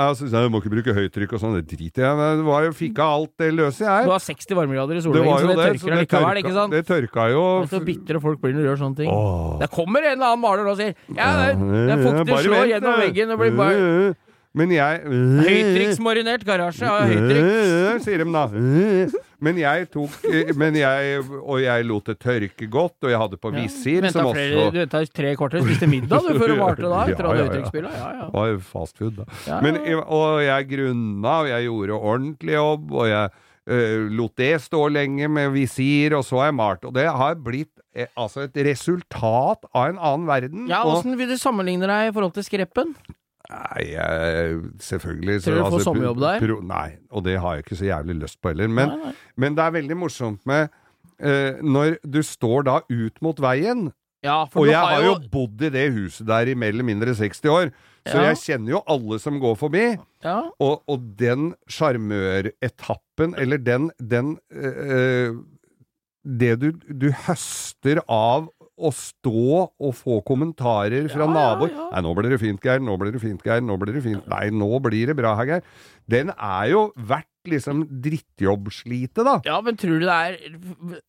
altså, Jeg må ikke bruke høytrykk og sånn, det driter jeg i. Det var jo fikk av alt det løse, jeg. Du har 60 varmegrader i solveggen, så det det. tørker så det allikevel, tørka- ikke sant? Det tørka jo Det er så bitre folk blir når du gjør sånne ting. Åh. Det kommer en eller annen maler og sier Ja, er fuktig, slår vent, gjennom veggen, og blir bare Men jeg Høytrykksmarinert garasje av høytrykk. Sier de da. Men jeg tok men jeg, Og jeg lot det tørke godt, og jeg hadde på visir, ja, som flere, også du venta tre kvarter, spiste middag du før du varte da? Etter Ja, ja, ja. Ja, ja. jo fast food, da. Men, og jeg grunna, og jeg gjorde ordentlig jobb, og jeg Uh, lot det stå lenge med visir, og så har jeg malt. Og det har blitt eh, altså et resultat av en annen verden. Ja, Åssen vil du sammenligne deg i forhold til Skreppen? Nei, selvfølgelig Tror du du får sommerjobb der? pro- Nei, og det har jeg ikke så jævlig lyst på heller. Men, Nei, nei. men det er veldig morsomt med uh, når du står da ut mot veien, Ja, for og jeg har jo jo bodd i det huset der i mer eller mindre 60 år, så Ja. jeg kjenner jo alle som går forbi. ja, Og, og den sjarmøretappen, eller den, den uh, Det du, du høster av å stå og få kommentarer fra Ja, ja, naboer ja. 'Nei, nå blir det fint, Geir. Nå blir det fint, Geir. Nå blir det fint. Nei, nå blir det bra her, Geir.' Den er jo verdt liksom drittjobbslitet, da. ja, men tror du det er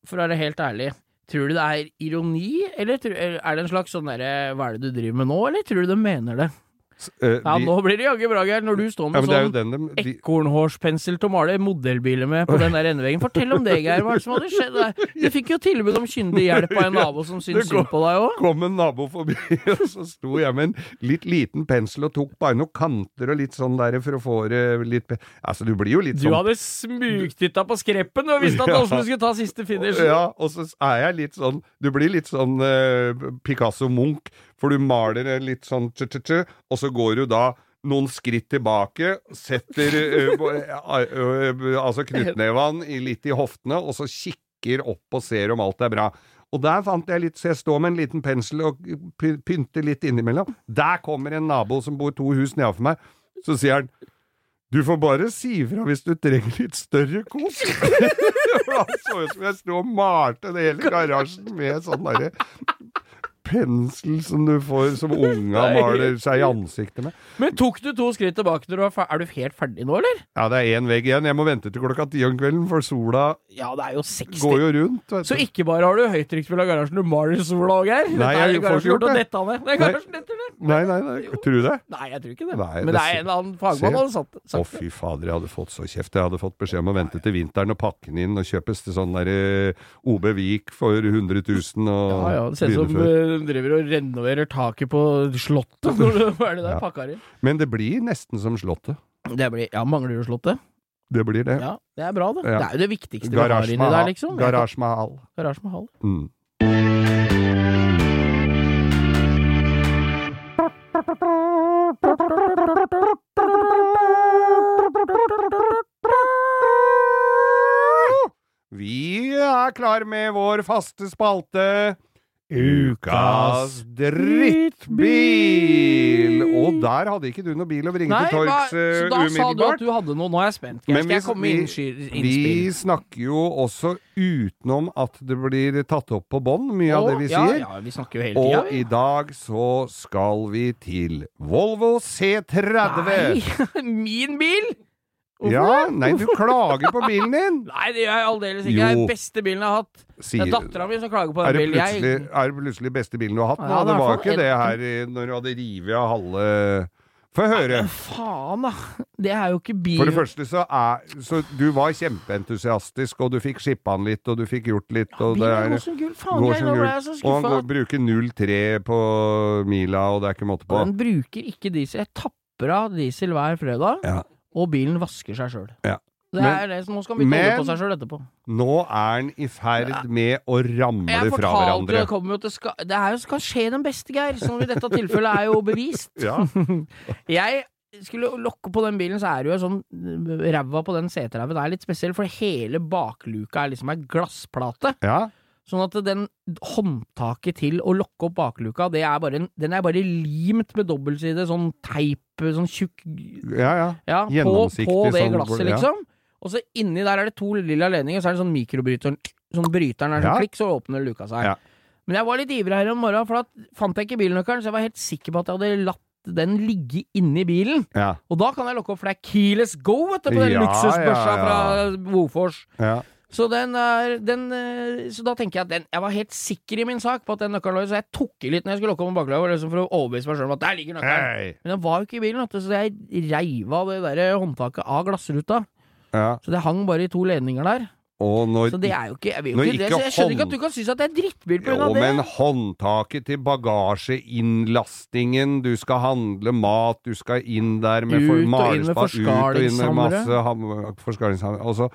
For å være helt ærlig, tror du det er ironi, eller er det en slags sånn derre Hva er det du driver med nå, eller tror du de mener det? Eh, Ja, de- nå blir det jaggu bra, Geir, når du står med jo sånn de, ekornhårspensel til å male modellbiler med på den der endeveggen. Fortell om det, Geir. Hva som hadde skjedd der? Du fikk jo tilbud om kyndig hjelp av en nabo som syntes synd på deg òg. kom en nabo forbi, og så sto jeg med en litt liten pensel og tok bare noen kanter og litt sånn der for å få det litt Altså, du blir jo litt Du sånn hadde smugtitta på skreppen og visste at Ja. Åsmund skulle ta siste finish. Ja, og så er jeg litt sånn Du blir litt sånn uh, Picasso Munch, for du maler det litt sånn t -t -t, og så går du da noen skritt tilbake, setter bo- eh, eh, altså knyttnevene litt i hoftene, og så kikker opp og ser om alt er bra. Og der fant jeg litt, så jeg står med en liten pensel og py- pynter litt innimellom. Der kommer en nabo som bor to hus nedenfor meg. Så sier han du får bare si ifra hvis du trenger litt større kos. For Han så ut som jeg sto og malte hele garasjen med sånn derre pensel som du får som unga maler seg i ansiktet med. Men tok du to skritt tilbake når du var ferdig? Er du helt ferdig nå, eller? Ja, det er én vegg igjen. Jeg må vente til klokka ti om kvelden, for sola Ja, det jo 60. går jo rundt. Vet Så ikke bare har du høytrykksfull av garasjen, du maler sola òg, Geir. Nei, jeg får ikke gjort det. dette av Det er garasjen detter ned. Nei, nei, nei. Tror du det? Nei, jeg tror ikke det. Nei, Men det det er en annen fagmann hadde sagt, Å, fy fader, jeg hadde fått så kjeft. Jeg hadde fått beskjed om å vente til vinteren og pakke den inn og kjøpes til sånn derre OB Vik for 100 000 og Ja, ja, det ser ut som driver og renoverer taket på Slottet. Når det, hva er det der ja. pakker i? Men det blir nesten som Slottet. Det blir, ja, mangler du Slottet. Det blir det. Ja, Det er bra, det. Ja. Det er jo det viktigste Garage vi har inni der, liksom. Garasje Mahal. Garasje Mahal. Mm. Vi er klar med vår faste spalte. Ukas drittbil! Og der hadde ikke du noe bil å bringe Nei, til torgs eh, så da sa du at du hadde noe. Nå er jeg spent. Jeg Skal jeg komme med innspill? Vi snakker jo også utenom at det blir tatt opp på bånd, mye av det vi ja, sier. Ja, vi snakker jo hele tiden, Og i dag så skal vi til Volvo C30. Nei, min bil! Hvorfor Ja, det? nei, du klager på bilen din! Nei, det gjør jeg aldeles ikke. Det er den beste bilen jeg har hatt. Det er dattera mi som klager på den bilen. Jeg, er det plutselig beste bilen du har hatt? Ja, det det var ikke det her når du hadde revet av halve Få høre. Nei, faen, da. Det er jo ikke bil For det første så er Så du var kjempeentusiastisk, og du fikk skippa den litt, og du fikk gjort litt, og det er går som gull. Faen, går jeg, nå ble jeg så Og han går, bruker 0,3 på mila, og det er ikke måte på. Og den bruker ikke diesel. Jeg tapper av diesel hver fredag, Ja. Og bilen vasker seg sjøl. Ja. Det Men- er det, som skal bytte men- på seg sjøl etterpå. Nå er den i ferd med å ramle Jeg fra hverandre. det kommer jo til Det er jo skal skje den beste, Geir. Som i dette tilfellet er jo bevist. Ja. Jeg skulle lokke på den bilen, så er det jo sånn Ræva på den seteræven er litt spesiell, for hele bakluka er liksom ei glassplate. ja. Sånn at den håndtaket til å lokke opp bakluka, det er bare en, den er bare limt med dobbeltside, sånn teip, sånn tjukk Ja, ja. Ja, på, Gjennomsiktig på det sånn, glasset, ja. liksom. Og så inni der er det to lilla ledninger, så er det sånn mikrobryteren Sånn bryteren er sånn Ja. klikk, så åpner luka seg. Ja. Men jeg var litt ivrig her om morgenen, for da fant jeg ikke bilnøkkelen, så jeg var helt sikker på at jeg hadde latt den ligge inni bilen. ja. Og da kan jeg lokke opp, for det er keyless go, vet du, på den Ja, luksusbørsa ja, ja. fra Bofors. ja. Så den er den, eh, Så da tenker jeg at den Jeg var helt sikker i min sak på at den nøkkelen lå så jeg tok i litt når jeg skulle lukke opp bakløpet, liksom for å overbevise meg sjøl om at der ligger nøkkelen. Hey. Men den var jo ikke i bilen, så jeg reiv av det der håndtaket av glassruta. Ja. Så det hang bare i to ledninger der. Når Så det er jo ikke Jeg, jo ikke, det, så jeg skjønner ikke at du kan synes at det er drittbil pga. Det. men håndtaket til bagasjeinnlastingen, du skal handle mat, du skal inn der med Ut og inn med ut og inn med masse ham- forskalingshammere.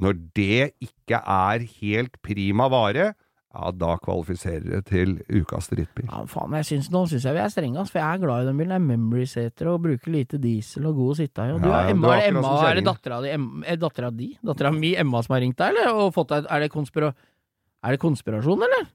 Når det ikke er helt prima vare, ja, da kvalifiserer det til ukas drittbil. Ja, faen, jeg synes, Nå syns jeg vi er strenge, ass, for jeg er glad i den bilen. Det er memory-seter og bruker lite diesel og god å sitte i. Og du, Ja, ja, Emma, du er det Emma, er det dattera di, er dattera di? Dattera mi, Emma, som har ringt deg, eller? Og fått deg, er, det konspira er det konspirasjon, eller?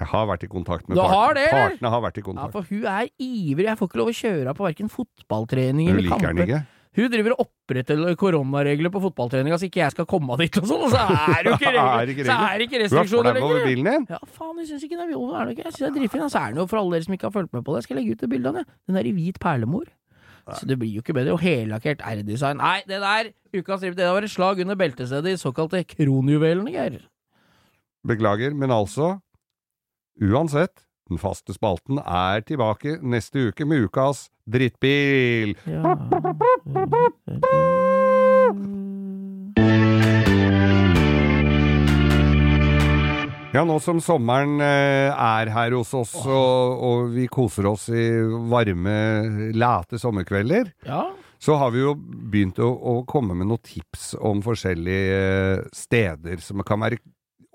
Jeg har vært i kontakt med Du har partene. det. Partene har vært i kontakt. Ja, for hun er ivrig. Jeg får ikke lov å kjøre på verken fotballtrening eller liker den ikke. Hun driver og opprettholder koronaregler på fotballtreninga så ikke jeg skal komme dit og sånn, og så er det jo ikke Er regler. Så er det ikke er restriksjoner lenger. Ja, faen, jeg syns ikke den Volvoen er det ikke. Jeg syns det er dritfin. Så er den jo for alle dere som ikke har fulgt med på det. Jeg skal legge ut det bildet av den. Den er i hvit perlemor. Så det blir jo ikke bedre. Og hellakkert R-design. Nei, det der, ukas drift, det var et slag under beltestedet i såkalte kronjuvelene, Geir. Beklager, men altså Uansett, den faste spalten er tilbake neste uke med ukas drittbil. Ja. Ja, nå som sommeren eh, er her hos oss, og, og vi koser oss i varme, late sommerkvelder, ja. så har vi jo begynt å, å komme med noen tips om forskjellige eh, steder som kan være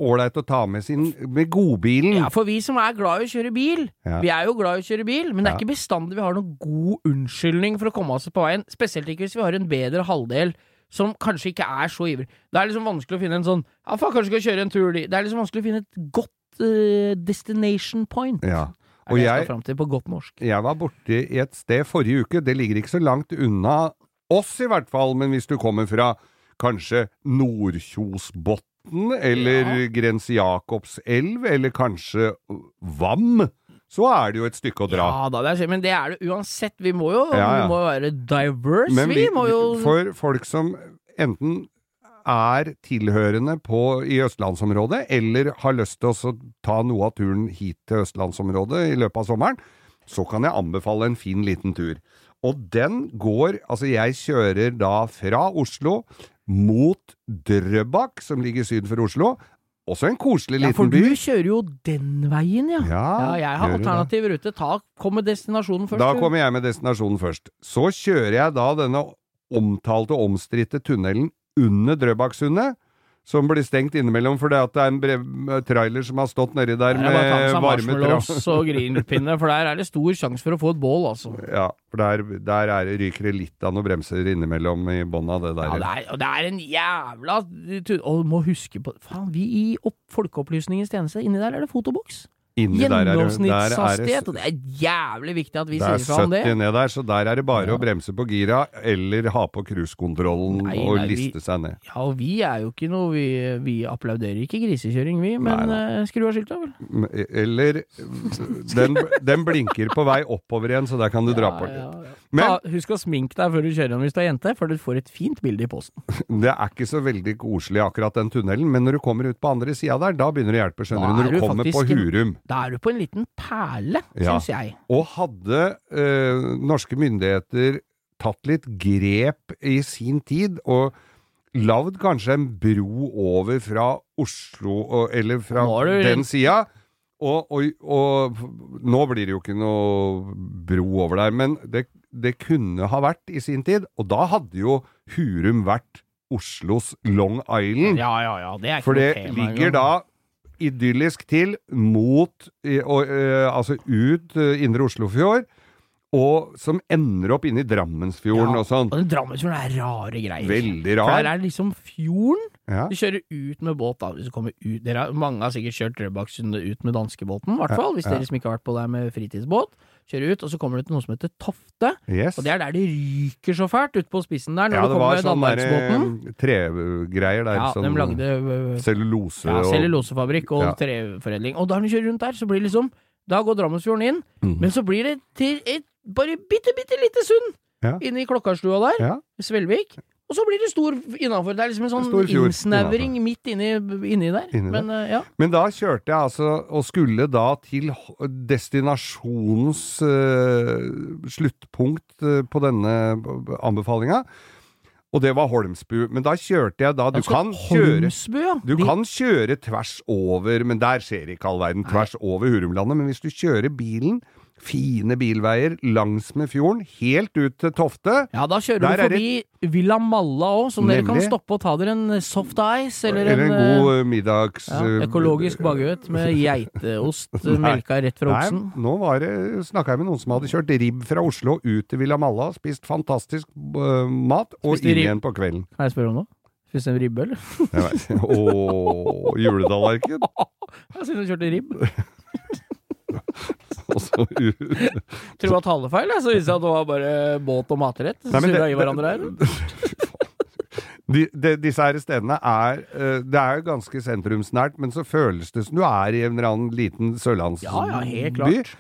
ålreit å ta med sin med godbilen. Ja, for vi som er glad i å kjøre bil, Ja. vi er jo glad i å kjøre bil, men det er Ja. ikke bestandig vi har noen god unnskyldning for å komme oss på veien, spesielt ikke hvis vi har en bedre halvdel som kanskje ikke er så ivrig. Det er liksom vanskelig å finne en sånn Ja, faen, kanskje skal kjøre en tur dit. Det er liksom vanskelig å finne et godt uh, destination point. Ja. Og jeg jeg, til på godt norsk. jeg var borte i et sted forrige uke, det ligger ikke så langt unna oss i hvert fall, men hvis du kommer fra kanskje Nordkjosbotn, eller Ja. Grense Jacobselv eller kanskje Vam, så er det jo et stykke å dra. Ja da, det er, men det er det uansett. Vi må jo, Ja, ja. Vi må være diverse, Men vi. må jo for folk som enten er tilhørende på, i østlandsområdet, eller har lyst til å ta noe av turen hit til østlandsområdet i løpet av sommeren, så kan jeg anbefale en fin liten tur. Og den går Altså, jeg kjører da fra Oslo mot Drøbak, som ligger syd for Oslo. Også en koselig liten by. Ja, for du by. kjører jo den veien, ja. Ja, Ja, jeg har alternativ rute. Ta, kom med destinasjonen først. Da du. kommer jeg med destinasjonen først. Så kjører jeg da denne omtalte omstridte tunnelen under Drøbaksundet, som blir stengt innimellom fordi at det er en brev, trailer som har stått nedi der er med varme marshmallows og grillpinne, for der er det stor sjanse for å få et bål, altså. Ja, for der, der er, ryker det litt av noen bremser innimellom i bånn av det der. Ja, det er, og det er en jævla Og du må huske på Faen, vi i opp, Folkeopplysningens tjeneste, inni der er det fotoboks. Er det- er det- Gjennomsnittshastighet, og det er jævlig viktig at vi Det er sier fra om det. 70 ned der, så der er det bare Ja. å bremse på gira, eller ha på cruisekontrollen og nei, vi- liste seg ned. Ja, og vi er jo ikke noe Vi, vi applauderer ikke grisekjøring, vi, men Nei, eh, skru av skiltet, vel. Eller den, den blinker på vei oppover igjen, så der kan du dra på litt. Ja, ja, ja. Men Ta, husk å sminke deg før du kjører om hvis du er jente, for du får et fint bilde i posten. det er ikke så veldig koselig akkurat den tunnelen, men når du kommer ut på andre sida der, da begynner det å hjelpe, skjønner du. Når du du kommer på Hurum. Da er du på en liten perle, Ja. syns jeg. Og hadde øh, norske myndigheter tatt litt grep i sin tid, og lagd kanskje en bro over fra Oslo, eller fra du- den sida og, og, og nå blir det jo ikke noe bro over der, men det, det kunne ha vært i sin tid, og da hadde jo Hurum vært Oslos Long Island. Ja, ja, ja. Det er ikke For det okay, ligger da idyllisk til mot eh, og, eh, Altså ut eh, Indre Oslofjord, og som ender opp inne i Drammensfjorden Ja, og sånn. Og den Drammensfjorden er rare greier. Veldig For der rar. er liksom fjorden. Ja. Du kjører ut med båt, da. Hvis du kommer ut dere, Mange har sikkert kjørt Drøbaksundet ut med danskebåten, i hvert fall. Hvis ja. dere som ikke har vært på der med fritidsbåt. Kjører ut, og så kommer du til noe som heter Tofte. Yes. Og det er der det ryker så fælt, ute på spissen der, når ja, du det kommer var Ja, det var sånne tregreier der. Ja, sånn, de lagde øh, Cellulose ja, og cellulosefabrikk og Ja. treforedling. Og da når du kjører rundt der, så blir det liksom Da går Drammensfjorden inn, mm. men så blir det til et bare bitte, bitte lite sund Ja. inne i Klokkarstua der, Ja. Svelvik. Og så blir det stor innafor. Det er liksom en sånn innsnevring midt inni, inni der. Inni Men øh, ja. Men da kjørte jeg altså, og skulle da til destinasjonens uh, sluttpunkt uh, på denne anbefalinga, og det var Holmsbu. Men da kjørte jeg da Du jeg kan kjøre ja. Du De- kan kjøre tvers over, men der skjer ikke all verden, tvers over Hurumlandet. Men hvis du kjører bilen, fine bilveier langsmed fjorden, helt ut til Tofte Ja, da kjører Der du forbi forbi Villa Malla òg, som dere kan stoppe og ta dere en soft ice, eller, Eller en en, god øh, eh, middags... ja, økologisk baguett med geiteost melka rett fra Nei, oksen. nå var det, snakka jeg med noen som hadde kjørt ribb fra Oslo ut til Villa Malla, spist fantastisk uh, mat, og inn igjen på kvelden. Kan jeg spørre om noe? Spiste en ribbe, eller? Åh, juletallerken! Jeg synes hun kjørte ribb. Og så ut. Tror var talefeil, så viste det at det var bare båt og matrett. Men Surra i hverandre her. De, de, disse her stedene er øh, Det er jo ganske sentrumsnært, men så føles det som du er i en eller annen liten sørlandsby. Ja, ja, helt klart.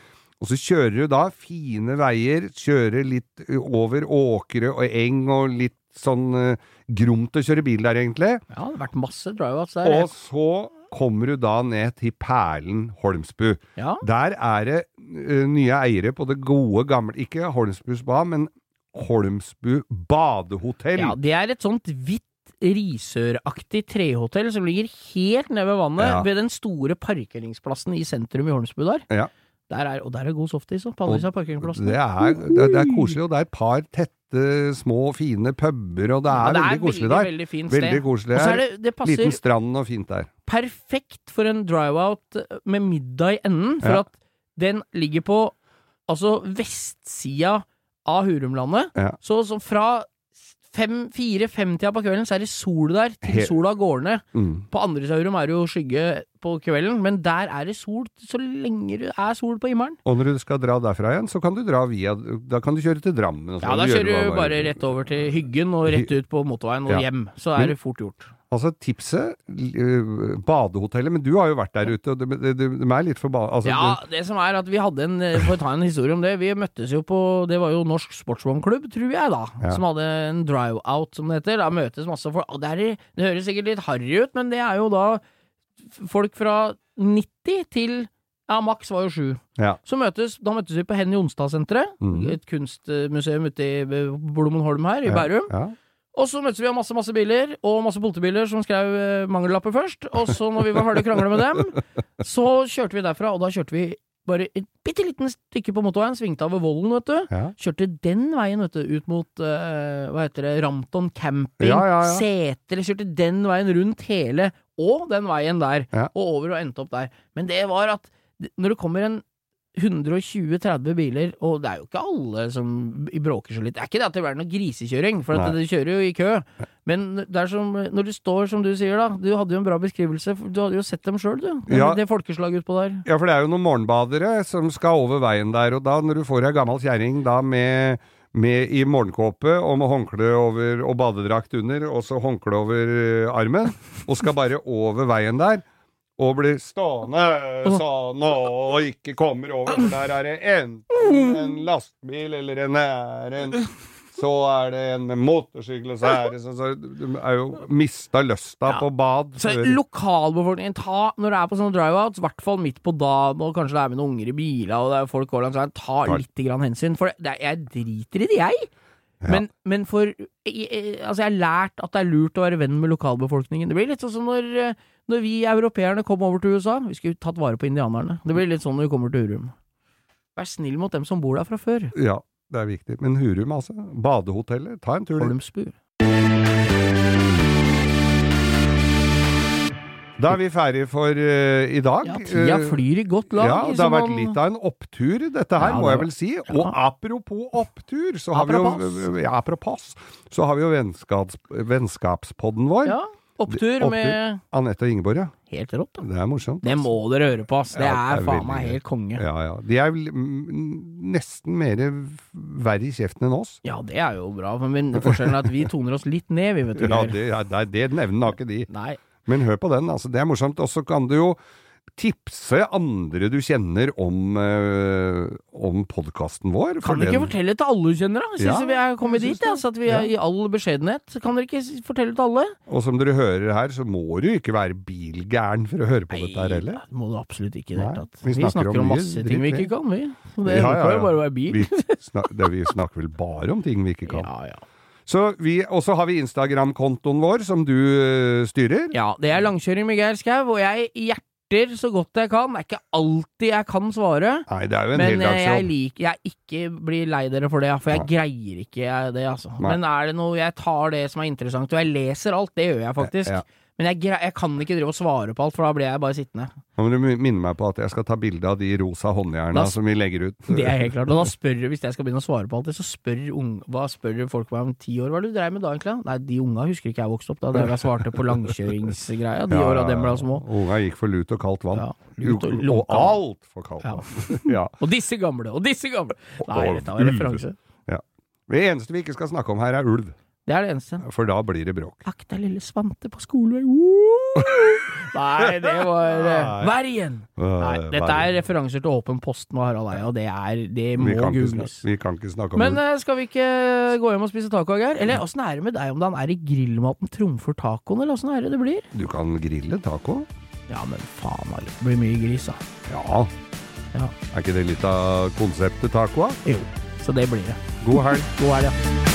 Og så kjører du da fine veier, kjører litt over åkre og eng og litt sånn uh, gromt å kjøre bil der, egentlig. Ja, det har vært masse drive-outs der. Og så kommer du da ned til perlen Holmsbu. Ja, Der er det ø, nye eiere på det gode, gamle Ikke Holmsbu spa, men Holmsbu badehotell. ja, det er et sånt hvitt Risøraktig trehotell som ligger helt nede ved vannet, Ja. ved den store parkeringsplassen i sentrum i Holmsbu der. Ja. Der er, og der er god softis på alle disse parkeringsplassene. Det er, det, det er koselig, og det er et par tette, små, fine puber, og det er, Ja, det veldig koselig veldig, der. veldig. Veldig koselig Og så er her. det, det passer Liten strand og fint der. Perfekt for en drive-out med middag i enden, for Ja. at den ligger på altså vestsida av Hurumlandet. Ja. Så, så fra fire-fem-tida på kvelden så er det sol der til sola går ned. Mm. På andre sida av Hurum er det jo skygge på kvelden, men der er det sol så lenge det er sol på himmelen. Og når du skal dra derfra igjen, så kan du dra via Da kan du kjøre til Drammen. Ja, da kjører du bare rett over til Hyggen og rett ut på motorveien og Ja. hjem. Så er det fort gjort. Altså, tipset øh, Badehotellet Men du har jo vært der ute, og de, de, de, er litt forbanna altså, Ja, det som er at vi hadde en For å ta en historie om det. Vi møttes jo på Det var jo Norsk Sportsvognklubb, tror jeg, da. Ja. Som hadde en drive-out, som det heter. Da møtes masse folk. Og det, er, det høres sikkert litt harry ut, men det er jo da folk fra 90 til ja, maks var jo sju. Ja. Så møtes, da møttes vi på Henny Onsdag-senteret. mm. Et kunstmuseum ute i eh, Blommenholm her, i Bærum. Ja. Og så møttes vi av masse masse biler, og masse politibiler som skrev eh, mangellapper først. Og så, når vi var ferdig å krangle med dem, så kjørte vi derfra, og da kjørte vi bare et bitte liten stykke på motorveien, svingte ved Vollen, vet du. Ja. Kjørte den veien, vet du, ut mot eh, hva heter det, Rampton camping, Ja, ja, ja. Seter, kjørte den veien rundt hele, og den veien der, og over og endte opp der. Men det var at når det kommer en 120-30 biler, og det er jo ikke alle som bråker så litt. Det er ikke det at det er noe grisekjøring, for at du kjører jo i kø. Men det er som når du står, som du sier da, du hadde jo en bra beskrivelse, du hadde jo sett dem sjøl, du. Det, Ja. det folkeslaget utpå der. Ja, for det er jo noen morgenbadere som skal over veien der, og da når du får ei gammel kjerring da med, med i morgenkåpe og med håndkle over og badedrakt under, og så håndkle over eh, armen, og skal bare over veien der, og blir stående sånn og ikke kommer over, for der er det enten en lastebil eller en æren. Så er det en med motorsykkel, og så er det sånn så Du er jo mista lysta Ja. på bad. Så lokalbefolkningen, ta, når det er på sånne drive-outs, i hvert fall midt på dagen, og kanskje det er med noen unger i biler, og det er folk går langs veien, ta litt grann hensyn. For det, jeg driter i det, jeg. Men, men for Altså, jeg har lært at det er lurt å være venn med lokalbefolkningen. Det blir litt sånn som når, eh, når vi europeerne kom over til USA. Vi skulle tatt vare på indianerne. Det blir litt sånn når vi kommer til Hurum. Vær snill mot dem som bor der fra før. Ja, det er viktig. Men Hurum, altså. Badehoteller, Ta en tur dit. Holmsbu. Da er vi ferdige for uh, i dag. Ja, tida Eh, flyr i godt lag. Ja, det har vært man- litt av en opptur, dette her, Ja, må jeg vel si. ja. Og apropos opptur, så har Apropos. vi jo Ja, apropos. Så har vi jo vennskaps, vennskapspodden vår. Ja, opptur Opptur. med Anette og Ingeborg, ja. Helt rått, da. Det er morsomt. Det må dere høre på, ass. Det Ja, det er faen meg helt konge. Ja, ja. De er nesten mer verre i kjeften enn oss. Ja, det er jo bra, men forskjellen er at vi toner oss litt ned, vi, vet du. Ja, det, det, det nevner har ikke de. Nei. Men hør på den, altså. Det er morsomt. Og så kan du jo tipse andre du kjenner om, øh, om podkasten vår. Kan dere ikke fortelle til alle du kjenner, da? Syns Ja, vi er kommet dit, ja, det. så at vi er Ja. i all beskjedenhet. Kan dere ikke fortelle til alle? Og som dere hører her, så må du ikke være bilgæren for å høre på dette her heller. det må du absolutt ikke i det hele tatt. vi Vi snakker snakker, om om masse dritt, ting vi ikke kan, vi. Det Ja, ja, ja. bare være bil. Vi, snakker, det, vi snakker vel bare om ting vi ikke kan. Ja, ja. Så vi, Og så har vi Instagram-kontoen vår, som du eh, styrer. ja, det er langkjøring med Geir Skau, og jeg hjerter så godt jeg kan. Det er ikke alltid jeg kan svare. Nei, det er jo en Men eh, jeg liker Jeg ikke blir lei dere for det, for jeg greier ikke det, altså. Nei. Men er det noe Jeg tar det som er interessant, og jeg leser alt, det gjør jeg faktisk. Ja. Men jeg, jeg kan ikke drive og svare på alt, for da blir jeg bare sittende. Nå må du minne meg på at jeg skal ta bilde av de rosa håndjerna som vi legger ut. Det er helt klart. Og da spør Hvis jeg skal begynne å svare på alt det, så spør unge Hva spør folk meg om ti år? Hva det du dreiv med da, egentlig? Nei, de unga husker ikke jeg vokste opp. Da drev jeg svarte på langkjøringsgreia. De Ja, åra ja, dem ble ja. små. Unga gikk for lut og kaldt vann. Ja, lut og og altfor kaldt vann. ja. Og disse gamle, og disse gamle! Nei, dette var referanse. referanse. Det eneste vi ikke skal snakke om her, er ulv. Det er det eneste. For da blir det bråk. Akk deg, lille Svante på skolevei. Nei, det var Vergen! Nei. Nei, dette er referanser til Åpen post med Harald Eia, og det er Det må googles. vi kan ikke snakke om Men eh, skal vi ikke gå hjem og spise taco, Geir? Eller åssen er det med deg om dagen? Er det grillmaten trumfer tacoen, eller åssen er det det blir? Du kan grille taco. Ja, men faen alle det blir mye gris, da. Ja. Ja. Er ikke det litt av konseptet taco? da? Jo, så det blir det. God helg. God helg, ja.